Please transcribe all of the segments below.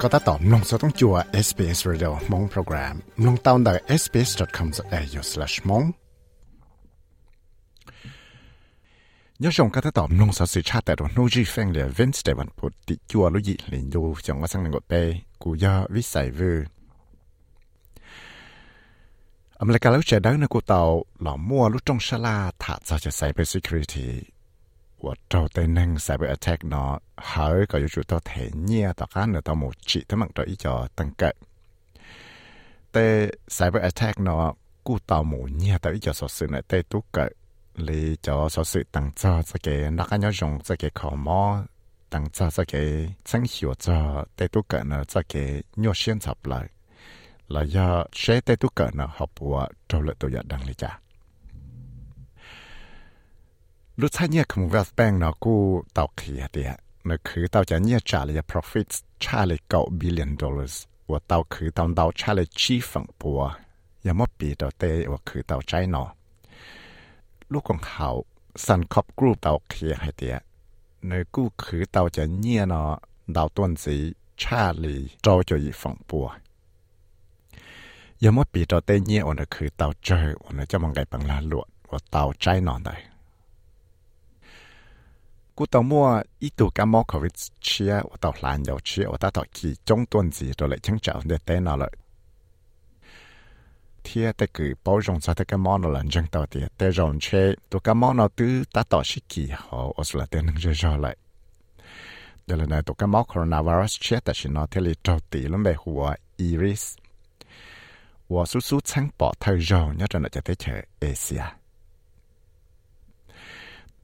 ก็ตัดต่อมลงสต้องจัว SBS Radio มงโปรแกรมลงตาวน์ได้ sbs.com.au/mong ยอชงก็ตัดต่อมลงสสิชาติแต่โนจีเฟงเดียเวนสเตวันพุทธิจัวลุยลินยูจังว่าสังหนึ่งกดไปกูยาวิสัยวูอเมริกาแล้วเจดังนะกูเตาหล่อมั่วลุจงชลาถาจะจะ cyber security 我招待能 cyber attack 呢，还个有主到太热，大家呢到目前他们这一叫等个。但 cyber attack 呢，故到目热到一叫说是呢，但都个你叫说是等着这个那个要用这个科目，等着这个生活着，但都个呢这个要先查不来，来要谁但都个呢，好不啊，招了都要当了家。ะลูกชาเนี่ยคำว่าแป้งเนาะกูเต่าเขียเดียมันคือเต่าจะเนี่ยจ่ายเลย profit ชาเลยเก้า billion dollars ว่าเต่าคือเต่าเต่าชาเลยชีฝังปัวยังไม่ปีเต่าเตว่าคือเต่าใจเนาะลูกของเขาสันคอบกรุ๊ปเต่าเขียให้เดียในกูคือเต่าจะเนี่ยเนาะเต่าต้นสีชาเลยโจจะอีฝังปัวยังไม่ปีเต่าเตเนี่ยวันคือเต่าเจอวันจะมองไงปังลาหลวดว่าเต่าใจนอนได้ กูตัวมัวอีตัวกามอควิดเชียว่าตัวหลานยาวเชียว่าตัวกี่จงต้นจีตัวเลยช่างเจ้าเดเต้นเอาเลยเทียแต่คือป้องจสัตว์กามอนหลังจังตัวเดียแต่รอนเชตัวกามอนตื้อตาต่อชิกี่เขาอสุลเตนึงจะจอเลยเดี๋ยวเลยตัวกามอโคโรนาไวรัสเชียแต่ชินอเทลิโจตีลงไปหัวอีริสว่าสู้ๆช่างปอดเธอจองเนี่ยจะน่าจะได้เจอเอเชีย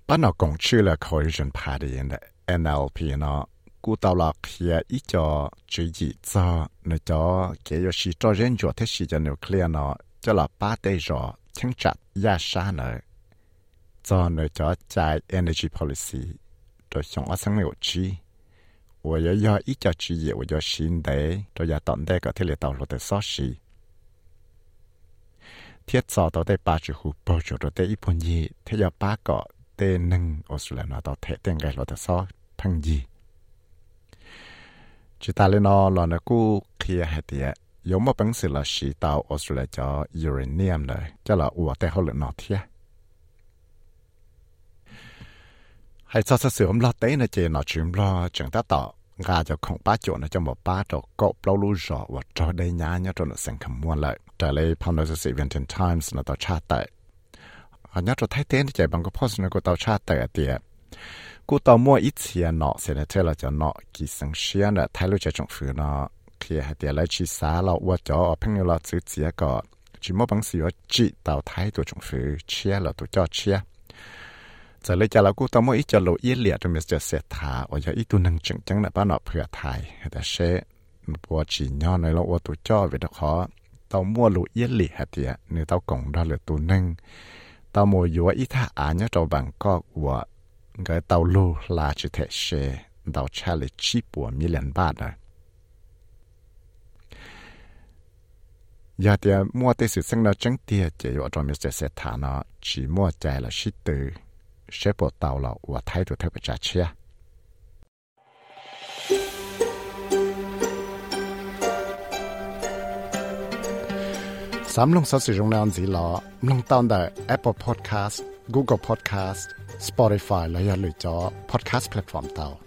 ป้านอกงชื่อละ coalition party ใน NLP เนาะกูตาลอกเฮียอีจอจุยจีจอเนจอเกยชีจอเรนจอเทชีจะนิวเคลียร์เนาะจะละป้าเตจอชิงจัดยาชาเนาะจอเนจอจ่าย energy policy โดยชงอสังเหวจี我要要一家之业，我要新的，都要当那个天里道路的少时。thiết sọ đó đây ba chữ hụ bao giờ đó đây ít phần gì thế giờ ba cái เตนึงออสเตรเลียนต่อเทเต็งไงเราจะซอพังยีจิตาเลนอเราเนี่ยกูเคลียร์ให้เดียยมมาเป็นสิละสีตาวออสเตรเลียจะยูเรเนียมเลยจะละอวแต่เขาเหลือนอเทียให้ซอสเสือมลอเต้นเจนอชิมลอจังตาต่อกาจะของป้าโจนะจะบอกป้าต่อก็เปล่ารู้จอว่าจอได้ยาเนี่ยจนเสียงคำมวนเลยแต่เลยพาวน์จะสิเวนเทนไทมส์นะต่อชาติ อันนี้เราไทยเต้นใจบางก็พอสนก็เตาชาเตะเตียกูเตามั่วอีเสียเนาะเสร็จแล้วเราจะเนาะกี่สังเชียนเนี่ยไทยรู้จะจงฝืนเนาะเคลียร์เตียแล้ชีสาเราว่าจอเพ่งเราซื้อเสียก่อนชิมบังสีว่าจีเตาไทยตัวจงฝืนเชียเราตัวจ่อเชียจะเลยจะเรากูตมอีจะโลอีเหลียจนมัอจะเสียทาอย่าอีตัวนึงจังจังนะป้าหนอเผื่อไทยแต่เชมัปวดจีนยออในเราว่าตัวจ่อเวทขอเตามัวโลอีเหลียเตียเนื้อเตากงได้เลยตัวนึง tao mua yếu ít thà á nhớ trong bằng có của cái tàu lô là chỉ thể xe tàu cha là chi của mi lần ba đó giờ thì mua tê sự sinh nó chẳng tia chỉ ở trong miếng sẽ thả nó chỉ mua chạy là ship từ sẽ bộ tàu là và thay đổi theo cái giá chia. สามลงสัสิรงนานสีหลอลงตอนได้ Apple Podcast Google Podcast Spotify และอย่าลืมจอ Podcast Platform เตา